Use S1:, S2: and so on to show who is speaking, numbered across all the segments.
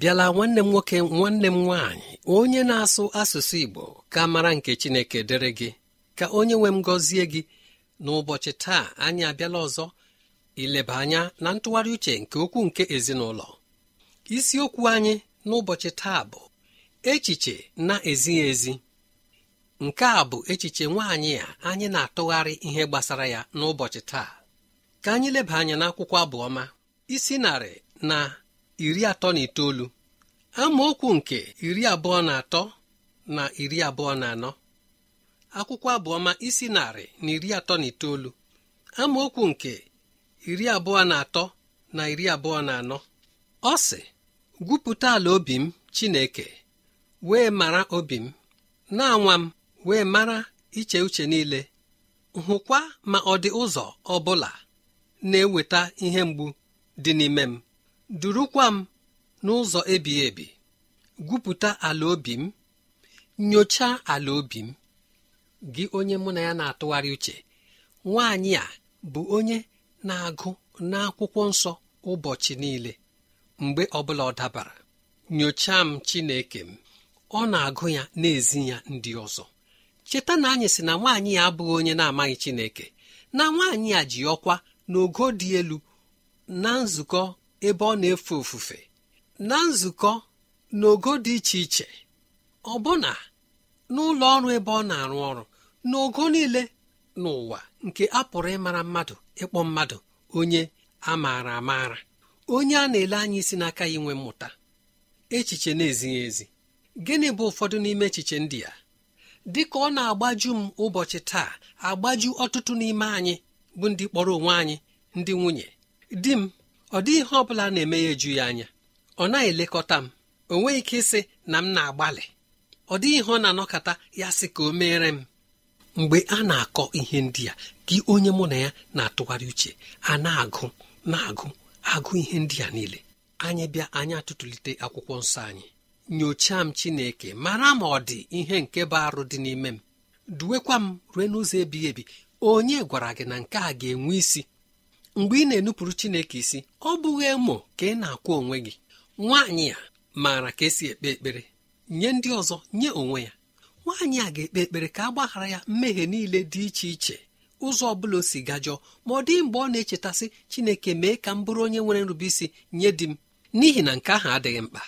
S1: Bịala nwanne m nwoke nwanne m nwaanyị onye na-asụ asụsụ Igbo ka mara nke Chineke dịrị gị ka onye nwe m gọzie gị. N'ụbọchị taa anyị abịala ọzọ ileba anya na ntụgharị uche nke okwu nke ezinụlọ. Isiokwu anyị n'ụbọchị taa bụ echiche na-ezighị ezi. Nke a bụ echiche nwaanyị a anyị na-atụgharị ihe gbasara ya n'ụbọchị taa. Ka anyị leba anya n'akwụkwọ abụọma isi narị na iri atọ na itoolu. Amaokwu nke iri abụọ na atọ na iri abụọ na anọ. Akwụkwọ abụọma isi narị na iri atọ na itoolu. Amaokwu nke iri abụọ na atọ na iri abụọ na anọ. Ọ sị gwupụta ala obi m Chineke wee mara obi m. Na-anwa m wee mara iche uche niile. Hụkwa ma ọ dị ụzọ ọ bụla na-eweta ihe mgbu dị n'ime m. durukwa m n'ụzọ ebighị ebi gwupụta ala obi m nyochaa ala obi m. Gị onye mụ na ya na-atụgharị uche nwaanyị a bụ onye na-agụ n'akwụkwọ nsọ ụbọchị niile. Mgbe ọbụla ọ dabara nyochaa m Chineke m ọ na-agụ ya n'ezi ya ndị ọzọ. Cheta na anyị sị na nwaanyị ya abụghị onye na-amaghị Chineke na nwaanyị a ji ọkwa n'ogo dị elu na nzukọ ebe ọ na-efe ofufe. Na nzukọ n'ogo dị iche iche ọbụna n'ụlọ ọrụ ebe ọ na-arụ ọrụ n'ogo niile n'ụwa nke a pụrụ ịmara mmadụ ịkpọ mmadụ onye a maara amaara onye a na-ele anya isi n'aka ya inwe mmụta echiche na-ezighị ezi. Gịnị bụ ụfọdụ n'ime echiche ndị a? Dị ka ọ na-agbaju m ụbọchị taa agbaju ọtụtụ n'ime anyị bụ ndị kpọrọ onwe anyị ndị nwunye. Di m ọ dịghị ihe ọ bụla na-eme ya eju ya anya. Ọ naghị elekọta m. O nweghị ike ịsị na m na-agbalị. Ọ dịghị ihe ọ na-anọkọta ya sị ka o meere m. Mgbe a na-akọ ihe ndị a gị onye mụ na ya na-atụgharị uche a na-agụ na-agụ na-agụ ihe ndị a niile. Anyị bịa anyị atụtụlite akwụkwọ nsọ anyị. Nyochaa m chineke mara ma ọ dị ihe nke bụ arụ dị n'ime m. Duwekwa m rue n'ụzọ ebighị ebi. Onye gwara gị na nke a ga-enwe isi? Mgbe ị na-enupụrụ chineke isi ọ bụghị emo ka ị na-akwụ onwe gị. Nwaanyị a maara ka esi ekpe ekpere nye ndị ọzọ nye onwe ya. Nwaanyị a ga-ekpe ekpere ka a gbaghara ya mmehie niile dị iche iche ụzọ ọ bụla o si gajọọ ma ọ dịghị mgbe ọ na-echetasị chineke mee ka m bụrụ onye nwere nrubeisi nye di m n'ihi na nke ahụ adịghị mkpa.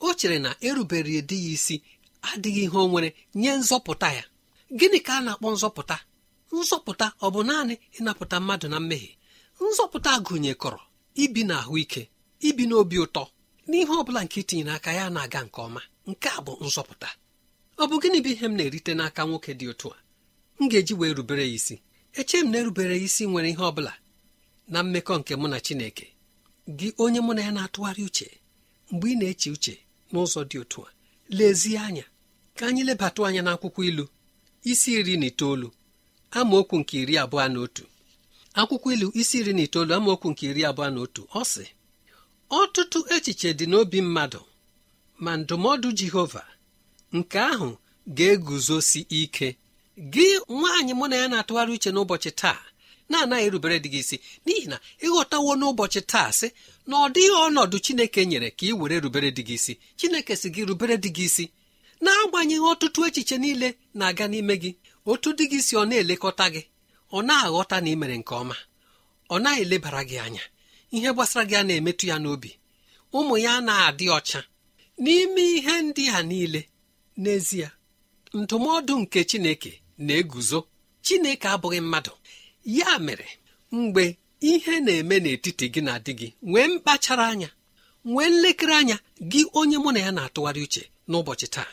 S1: O chere na erubere di ya isi adịghị ihe o nwere nye nzọpụta ya. Gịnị ka a na-akpọ nzọpụta? Nzọpụta ọ bụ naanị ịnapụta mmadụ na mmehie? Nzọpụta gụnyekọrọ ibi na ahụike ibi n'obi ụtọ n'ihe ọ bụla nke itinyere aka ya na-aga nke ọma. Nke a bụ nzọpụta. Ọ bụ gịnị bụ ihe m na-erite n'aka nwoke dị otu a? M ga-eji wee rubere ya isi. Eche m na erubere ya isi nwere ihe ọ bụla na mmekọ nke mụ na Chineke. Gị onye mụ na ya na-atụgharị uche mgbe ị na-eche uche n'ụzọ dị otu a lezie anya ka anyị lebatụ anya n'akwụkwọ ilu isi iri na itoolu amaokwu nke iri abụọ na otu. Akwụkwọ ilu isi iri na itoolu amaokwu nke iri abụọ na otu ọ sị ọtụtụ echiche dị n'obi mmadụ ma ndụmọdụ Jehova nke ahụ ga-eguzosi ike. Gị nwaanyị mụ na ya na-atụgharị uche n'ụbọchị taa na-anaghị erubere dị gị isi n'ihi na ịghọtawo n'ụbọchị taa sị na ọ dịghị ọnọdụ Chineke nyere ka ị were rubere dị gị isi. Chineke si gị rubere dị gị isi. Na-agbanyeghị ọtụtụ echiche niile na-aga n'ime gị otu dị gị si ọ na-elekọta gị. Ọ na-aghọta na ị mere nke ọma. Ọ naghị elebara gị anya. Ihe gbasara gị a na-emetụ ya n'obi. Ụmụ ya na-adị ọcha. N'ime ihe ndị a niile n'ezie ndụmọdụ nke Chineke na-eguzo. Chineke abụghị mmadụ. Ya mere mgbe ihe na-eme n'etiti gị na di gị nwee mkpachara anya nwee nlekere anya gị onye mụ na ya na-atụgharị uche n'ụbọchị taa.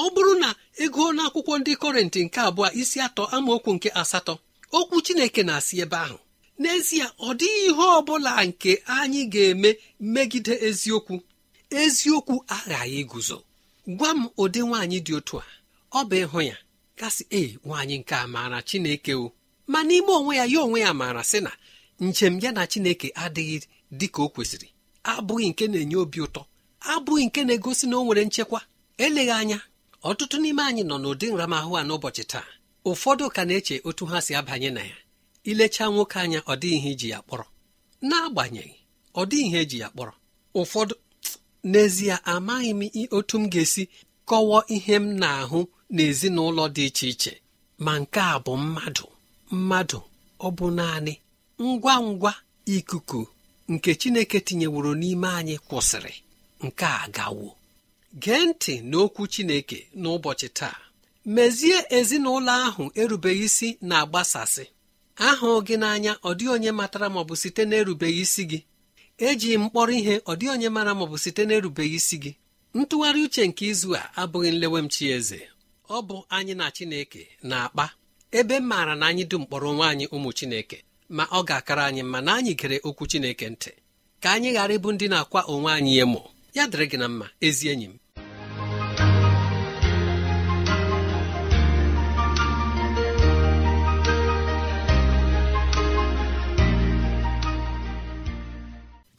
S1: Ọ bụrụ na ego n'akwụkwọ ndị kọrentị nke abụọ isi atọ amaokwu nke asatọ okwu Chineke na-asị ebe ahụ n'ezie ọ dịghị ihe ọ bụla nke anyị ga-eme megide eziokwu. Eziokwu aghaghị iguzo. Gwa m ụdị nwaanyị dị otu a. Ọ bụ ịhụ ya. Gasị ee nwaanyị nke a maara Chineke o. Ma n'ime onwe ya ya onwe ya maara sị na njem ya na Chineke adịghị dị ka o kwesịrị. Abụghị nke na-enye obi ụtọ. Abụghị nke na-egosi na o nwere nchekwa. Eleghị anya ọtụtụ n'ime anyị nọ n'ụdị nramahụ a n'ụbọchị taa. Ụfọdụ ka na-eche otu ha si abanye na ya. Ilechaa nwoke anya ọ dịghị ihe iji ya kpọrọ. N'agbanyeghị ọ dịghị ihe eji ya kpọrọ. Ụfọdụ n'ezie amaghị m otu m ga-esi kọwaa ihe m na-ahụ n'ezinụlọ dị iche iche. Ma nke a bụ mmadụ. Mmadụ ọ bụ naanị ngwa ngwa ikuku nke Chineke tinyeworo n'ime anyị kwụsịrị. Nke a gawo. Gee ntị n'okwu Chineke n'ụbọchị taa. Mezie ezinụlọ ahụ erubeghị isi na-agbasasị. Ahụ gị n'anya ọ dịghị onye matara maọbụ site n'erubeghị isi gị. Eji mkpọrọ ihe ọ dịghị onye mara maọbụ site n'erubeghị isi gị. Ntụgharị uche nke izu a abụghị nlewemchi eze. Ọ bụ anyị na Chineke na-akpa. Ebe m maara na anyị dum mkpọrọ onwe anyị ụmụ Chineke ma ọ ga-akara anyị mma na anyị gere okwu Chineke ntị. Ka anyị ghara ịbụ ndị na-akwa onwe anyị emo. Ya dịrị gị na mma ezi enyi m.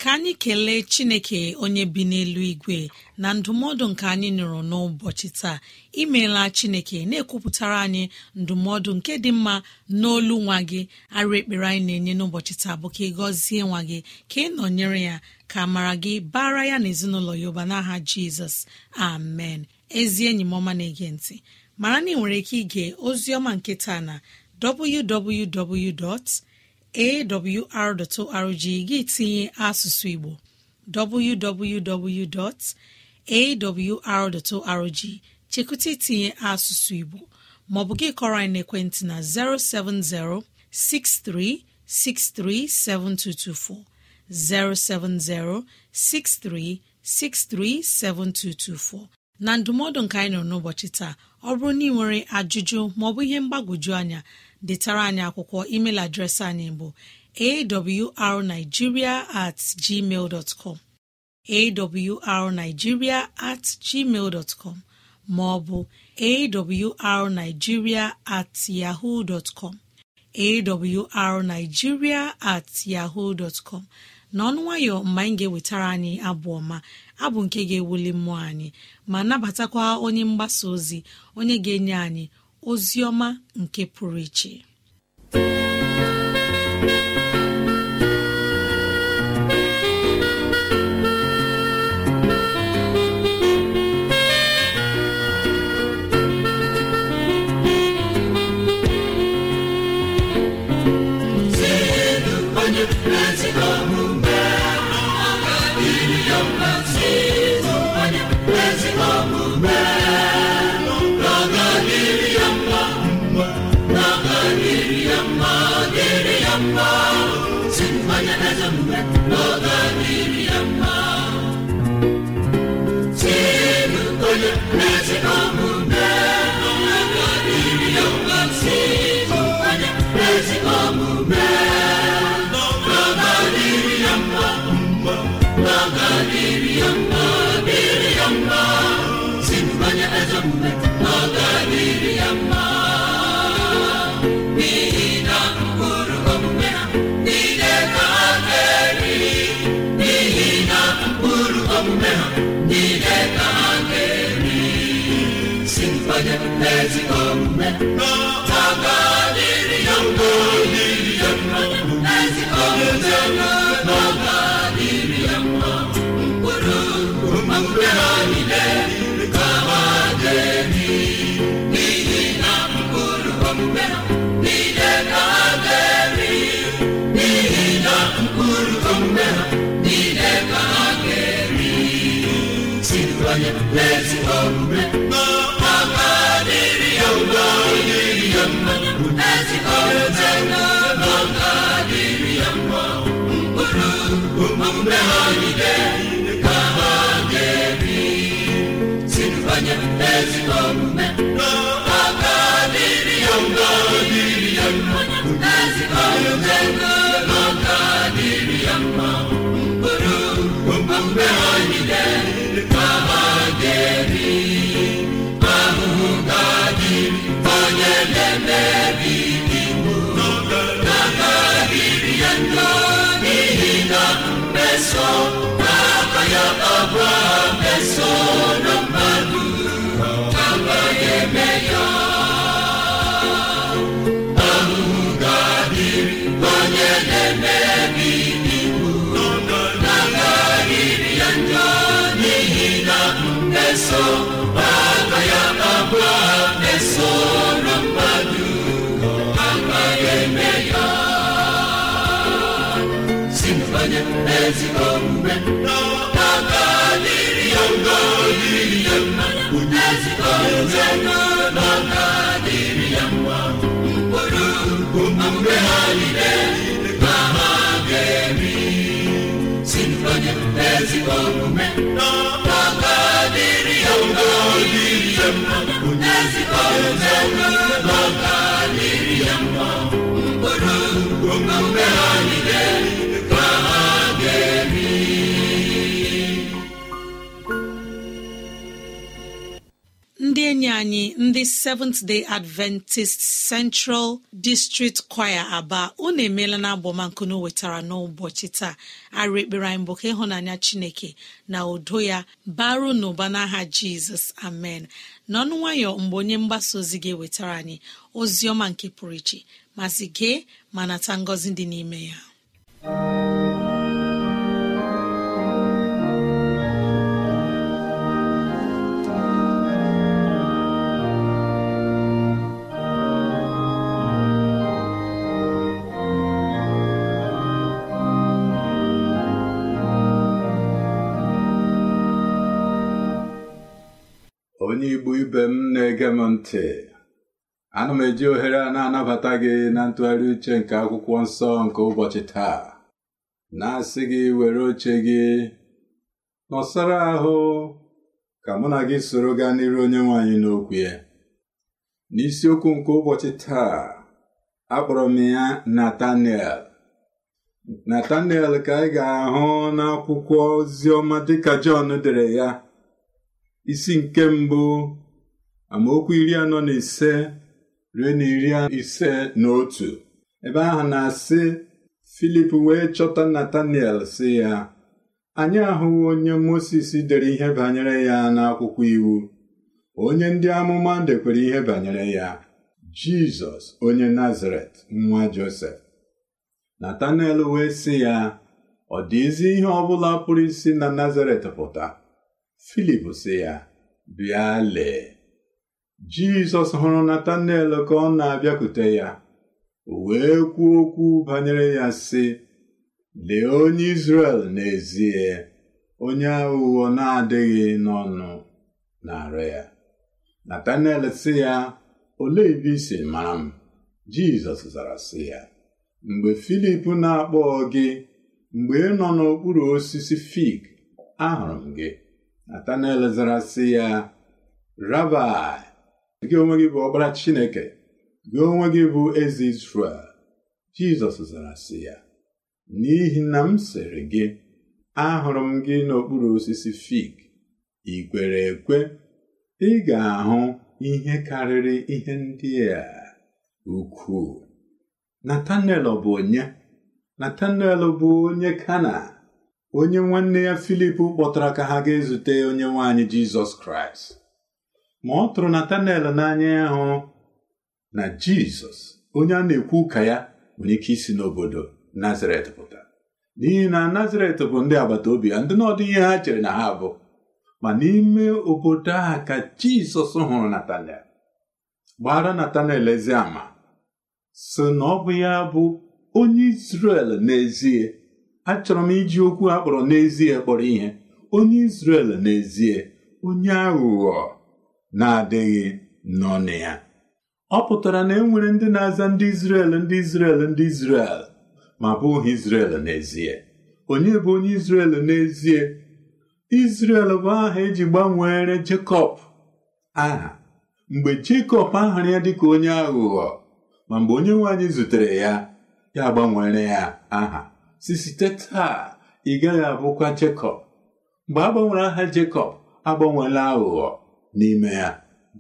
S2: ka anyị kelee chineke onye bi n'elu igwe na ndụmọdụ nke anyị nụrụ n'ụbọchị taa. Imeela chineke na-ekwupụtara anyị ndụmọdụ nke dị mma n'olu nwa gị. Arụ ekpere anyị na-enye n'ụbọchị taa bụ ka ị gọzie nwa gị ka ị nọnyere ya ka mara gị bara ya na ezinụlọ ya ụba n'aha jizọs. Amen. Ezi enyi m ọma na-ege ntị mara na ị nwere ike ige ozi ọma nke taa na www. awr.org gị tinye asụsụ Igbo www.awr.org chekụta itinye asụsụ Igbo maọbụ gị kọrọ anyị n'ekwentị na 070 6363 7224 070 6363 7224 na ndụmọdụ nke anyị nọ n'ụbọchị taa ọ bụrụ na ị nwere ajụjụ maọbụ ihe mgbagwoju anya detara anyị akwụkwọ email adreesị anyị bụ awrnigeria at gmail dot com. awrnigeria at gmail com. Ma ọ bụ at yahoo dot com. awrnigeria at yahoo dot com. Na ọnụ nwayọ mgbe anyị ga-ewetara anyị abụ ọma abụ nke ga-ewuli mmụọ anyị ma nabatakwa onye mgbasa ozi onye ga-enye anyị ozi ọma nke pụrụ iche.
S1: Ezi omume. Ọgadịrị ya mma ya mma ezi omume. Omume ha niile ka ha ga-ebi sinubanye ezigbo omume aka dịrị ya mma dịrị ya mma ezigbo omume ya abụọ meso na mmadụ agaghị eme ya sinubanye ezi omume aka dịrị ya mma dịrị ya mma ezi omume n'aka dịrị ya mma mkpụrụ omume ha niile ka ha ga-eri sinubanye ezi omume
S2: anyị ndị seventh day adventist central district choir aba unu emeela na abọmankunu wetara n'ụbọchị taa. Arụ ekpere anyị bụ ka ịhụnanya chineke na udo ya baru n'ụba n'aha jizọs. Amen. N'ọnụ nwayọ mgbe onye mgbasa ozi ga-ewetara anyị ozi ọma nke pụrụ iche masị gee ma nata ngọzi dị n'ime ya.
S3: Ibe m na-ege m ntị ana m eji ohere a na-anabata gị na ntụgharị uche nke akwụkwọ nsọ nke ụbọchị taa. Na-asị gị were oche gị nọsara ahụ ka mụ na gị soro gaa n'iru onye nwaanyị n'okwu ya. N'isiokwu nke ụbọchị taa akpọrọ m ya Natanel Natanel ka anyị ga-ahụ n'akwụkwọ oziọma dịka Jọn dere ya. Isi nke mbụ amaokwu iri anọ na ise ruo na iri ise na otu. Ebe ahụ na-asị filip wee chọta nataniel sị ya anyị ahụghị onye moses dere ihe banyere ya n'akwụkwọ iwu. Onye ndị amụma dekwere ihe banyere ya jizọs onye nazaret nwa josef. Nataniel wee sị ya ọ dị ezi ihe ọbụla pụrụ isi na nazaret pụta? Filip sị ya bịa lee. Jizọs hụrụ nataniel ka ọ na-abịakwute ya. Wee kwuo okwu banyere ya sị lee onye Izrel n'ezie onye aghụghọ na-adịghị n'ọnụ na-arụ ya. Natanel sị ya olee ebe i si mara m? Jizọs zara sị ya mgbe Filip na-akpọ gị mgbe ị nọ n'okpuru osisi fig ahụrụ m gị. Natanel zara sị ya Rabai gị onwe gị bụ ọkpara Chineke gị onwe gị bụ eze Izrel. Jizọs zara sị ya n'ihi na m sịrị gị ahụrụ m gị n'okpuru osisi fig ị kwere ekwe ị ga-ahụ ihe karịrị ihe ndị a. Ukwuu Natanel bụ onye Natanel bụ onye Kana onye nwanne ya Filip kpọtara ka ha ga-ezute onye nwaanyị Jizọs Kraịst. Ma ọ tụrụ Natanel n'anya ịhụ na Jizọs onye a na-ekwu ụka ya nwere ike isi n'obodo nazaret pụta. N'ihi na nazaret bụ ndị agbata obi ya ndị n'ọdụ ihe ha chere na ha bụ. Ma n'ime obodo ahụ ka jizọs hụrụ natanel gbara natanel ezi ama so na ọ bụ ya bụ onye izrel n'ezie. Achọrọ m iji okwu a kpọrọ n'ezie kpọrọ ihe. Onye izrel n'ezie onye aghụghọ. Na-adịghị n'ọnụ ya. Ọ pụtara na e nwere ndị na-aza ndị izrel ndị izrel ndị izrel ma bụghị Izrel n'ezie. Onye bụ onye Izrel n'ezie? Izrel bụ aha eji gbanwere Jekọb aha. Mgbe Jekọb ahụrụ ya dịka onye aghụghọ ma mgbe onye nwaanyị zutere ya ya gbanwere ya aha. Si site taa ị gaghị abụkwa Jekọb mgbe a gbanwere aha Jekọb agbanweela aghụghọ. N'ime ya.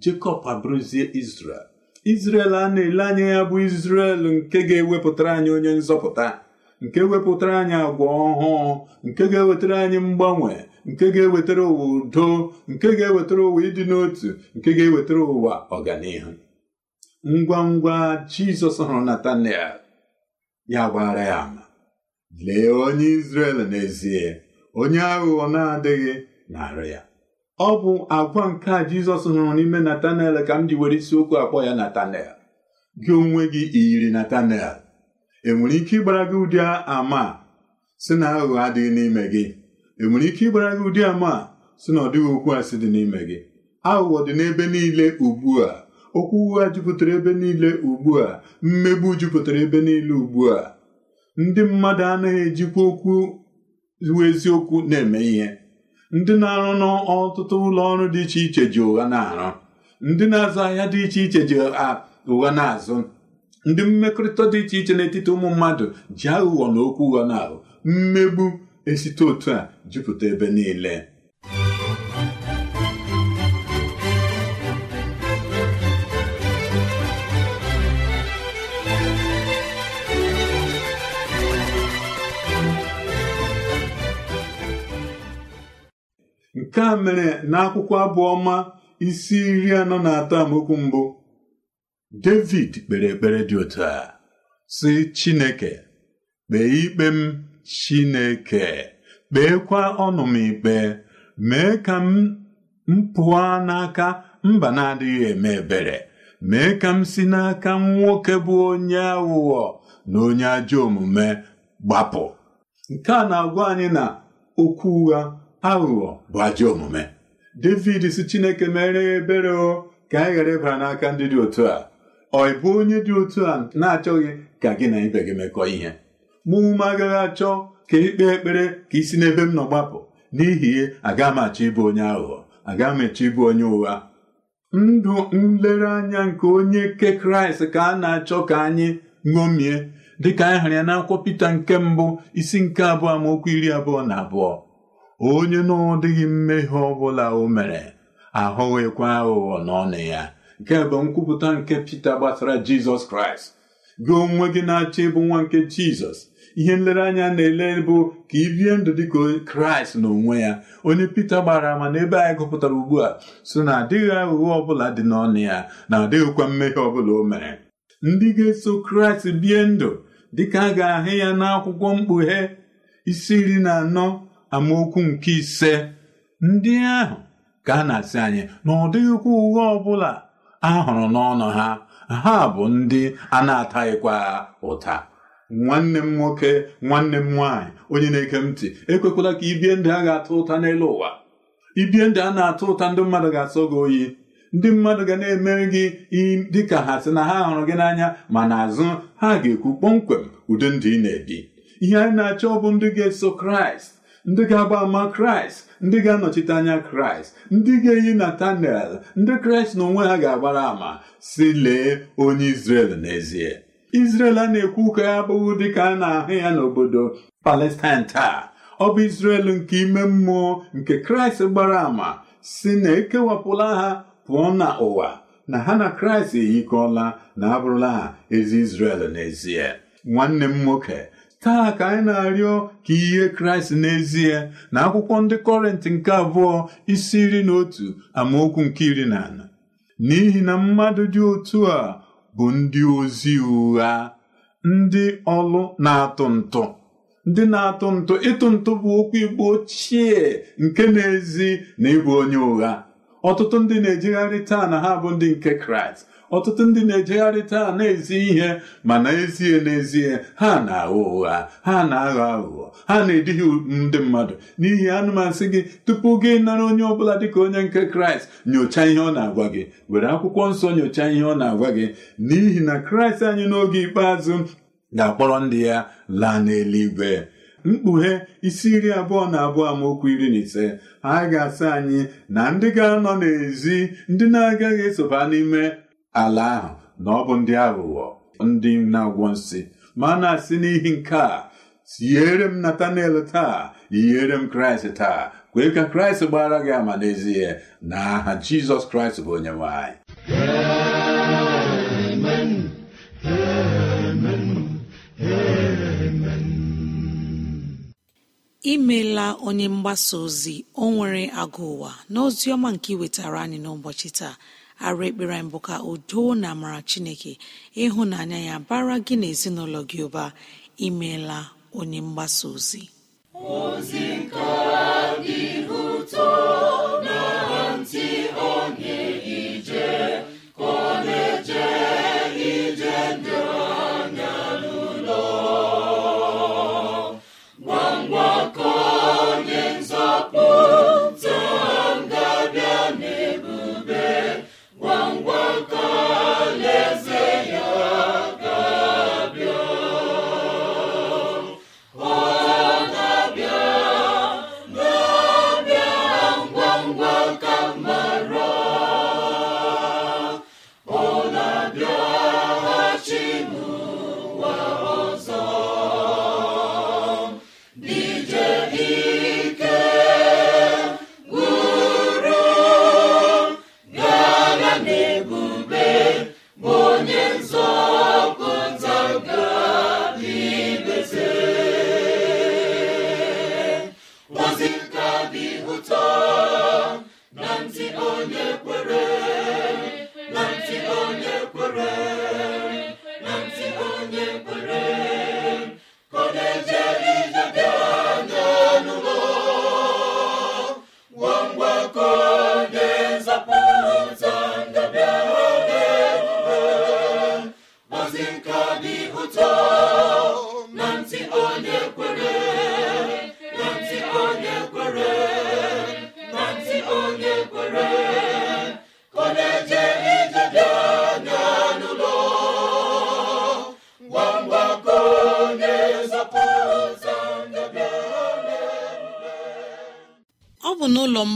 S3: Jekọb abụrụzie Izrel. Izrel a na-ele anya ya bụ Izrel nke ga-ewepụtara anyị onye nzọpụta nke wepụtara anyị agwa ọhụụ nke ga-ewetara anyị mgbanwe nke ga-ewetara ụwa udo nke ga-ewetara ụwa ịdị n'otu nke ga-ewetara ụwa ọganihu. Ngwa ngwa Jizọs hụrụ Natanel ya gbara ya ama. Lee onye Izrel n'ezie onye aghụghọ na-adịghị na-arụ ya. Ọ bụ agwa nke a jizọs hụrụ n'ime natanel ka m ji were isiokwu akpọ ya natanel gị onwe gị iyiri natanel enwere ike ịgbara gị ụdị ama si na aghụghọ adịghị n'ime gị? Enwere ike ịgbara gị ụdị ama si na ọ dịghị okwu asị dị n'ime gị? Aghụghọ dị n'ebe niile ugbu a. Okwu ụgha jupụtara ebe niile ugbu a. Mmegbu jupụtara ebe niile ugbu a. Ndị mmadụ anaghị ejikwa okwu eziokwu na-eme ihe. Ndị na-arụ n'ọtụtụ ụlọ ọrụ dị iche iche ji ụgha na-arụ. Ndị na-azụ ahịa dị iche iche ji ụgha na-azụ. Ndị mmekọrịta dị iche iche n'etiti ụmụ mmadụ ji aghụghọ na okwu ụgha na-ahụ mmegbu esite otu a jupụta ebe niile. Nke a mere n'akwụkwọ abụọma isi iri anọ na atọ amaokwu mbụ David kpere ekpere dị otu a sị Chineke kpee ikpe m Chineke kpeekwa ọnụ m ikpe mee ka m pụọ n'aka mba na-adịghị eme ebere mee ka m si n'aka nwoke bụ onye aghụghọ na onye ajọ omume gbapụ. Nke a na-agwa anyị na okwu ụgha aghụghọ bụ ajọ omume. David si chineke mere ebere o ka anyị ghara ịbara n'aka ndị dị otu a. Ọ bụ onye dị otu a na-achọghị ka gị na ibe gị mekọ ihe? Mụ ume agaghị achọ ka ikpe ekpere ka isi n'ebe m nọ gbapụ. N'ihi ihe aga m achọ ịbụ onye aghụghọ. Aga m achọ ịbụ onye ụgha. Ndụ nlereanya nke onye ke kraịst ka a na-achọ ka anyị ṅomie dịka anyị hụrụ ya n'akwụkwọ Pita nke mbụ isi nke abụọ amaokwu iri abụọ na abụọ. Onye na ọ mmehie ọbụla o mere ahụghịkwa aghụghọ n'ọnụ ya. Nke bụ nkwupụta nke Pita gbasara Jizọs Kraịst. Gị onwe gị na-achọ ịbụ nwa nke Jizọs. Ihe nlereanya na-ele bụ ka ị bie ndụ dịka kraịst n'onwe ya. Onye pita gbara ama n'ebe anyị gụpụtara ugbu a so na adịghị aghụghọ ọbụla dị n'ọnụ ya na adịghịkwa mmehie ọbụla o mere. Ndị ga-eso kraịst bie ndụ dịka a ga-ahụ ya n'akwụkwọ mkpughe isi iri na anọ. Amaokwu nke ise ndị ahụ ka a na-asị anyị na ọ dịghịkwa ụgha ọbụla a hụrụ n'ọnụ ha ha bụ ndị a na-ataghịkwa ụta. Nwanne m nwoke nwanne m nwaanyị onye na-ege ntị ekwekwala ka ibie ndụ a ga-atụ ụta n'elu ụwa. Ibie ndụ a na-atụ ụta ndị mmadụ ga-asọ gị oyi. Ndị mmadụ ga na-emere gị dịka ha sị na ha hụrụ gị n'anya ma n'azụ ha ga-ekwu kpọmkwem ụdị ndụ ị na-ebi. Ihe anyị na-achọ bụ ndị ga-eso kraịst. Ndị ga-agba ama kraịst ndị ga-anọchite anya kraịst ndị ga-eyi natanel ndị kraịst na onwe ha ga-agbara ama si lee onye izrel n'ezie. Izrel a na-ekwu ụka ya abụghị dịka a na-ahụ ya n'obodo palestine taa. Ọ bụ izrel nke ime mmụọ nke kraịst gbara ama si na ekewapụla ha pụọ na ụwa na ha na kraịst eyikọọla na abụrụla ha ezi izrel n'ezie. Nwanne m nwoke taa ka anyị na-arịọ ka ihe kraịst n'ezie na akwụkwọ ndị kọrịntị nke abụọ isi iri na otu amaokwu nke iri na anọ. N'ihi na mmadụ dị otu a bụ ndị ozi ụgha ndị ọlụ na-atụ ntụ. Ndị na-atụ ntụ ịtụ ntụ bụ okwu igbo ochie nke na-ezi na ịbụ onye ụgha. Ọtụtụ ndị na-ejegharị taa na ha bụ ndị nke kraịst. Ọtụtụ ndị na-ejegharị taa na-ezi ihe ma n'ezie n'ezie ha na-agha ụgha ha na-aghọ aghụghọ ha na-edighị ndị mmadụ. N'ihi anụmasị gị tupu gị nara onye ọbụla dịka onye nke kraịst nyochaa ihe ọ na-agwa gị. Were akwụkwọ nsọ nyochaa ihe ọ na-agwa gị. N'ihi na kraịst anyị n'oge ikpeazụ ga-akpọrọ ndị ya laa n'eluigwe. Mkpughe isi iri abụọ na abụọ amaokwu iri na ise. Ha ga-asị anyị na ndị ga-anọ n'ezi ndị na-agaghị esoba n'ime ala ahụ na ọ bụ ndị aghụghọ ndị na-agwọ nsị. Ma na-asị n'ihi nke a yiere m natanel taa yiere m kraịst taa. Kwee ka kraịst gbara gị ama n'ezie na aha jizọs kraịst bụ onye nwanyị
S2: imeela onye mgbasa ozi o nwere agụ ụwa n'ozi ọma nke iwetara anyị n'ụbọchị taa. Arụ ekpere anyị bụ ka udo na amara chineke. Ịhụnanya ya bara gị na ezinụlọ gị ụba. Imeela onye mgbasa ozi.
S4: Ozi nke dị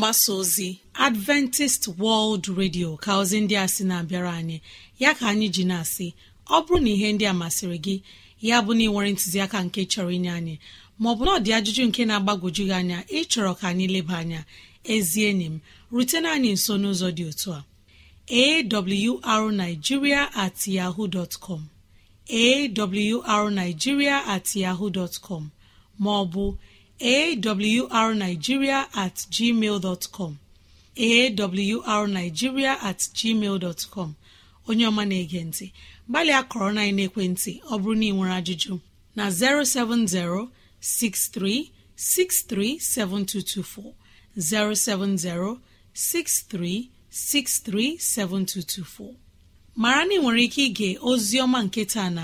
S2: mgbasa ozi adventist world radio ka ozi ndị a sị na-abịara anyị. Ya ka anyị ji na-asị ọ bụrụ na ihe ndị a masịrị gị ya bụ na ị nwere ntụziaka nke chọrọ inye anyị maọbụ na ọ dị ajụjụ nke na-agbagwoju gị anya ịchọrọ ka anyị leba anya ezi enyi m rutena anyị nso n'ụzọ dị otu a. Awrnigeria at yahoo dot com. Awrnigeria at yahoo dọtcọm maọbụ awrnigeria at gmail dọtcọm awrnigeria at onye ọma na-ege ntị gbalịa kọrọ na ekwentị ọ bụrụ na ị nwere ajụjụ na 070 6363 7224 070 6363 7224 mara na ị nwere ike ige ozi ọma nke taa na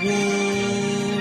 S2: gboo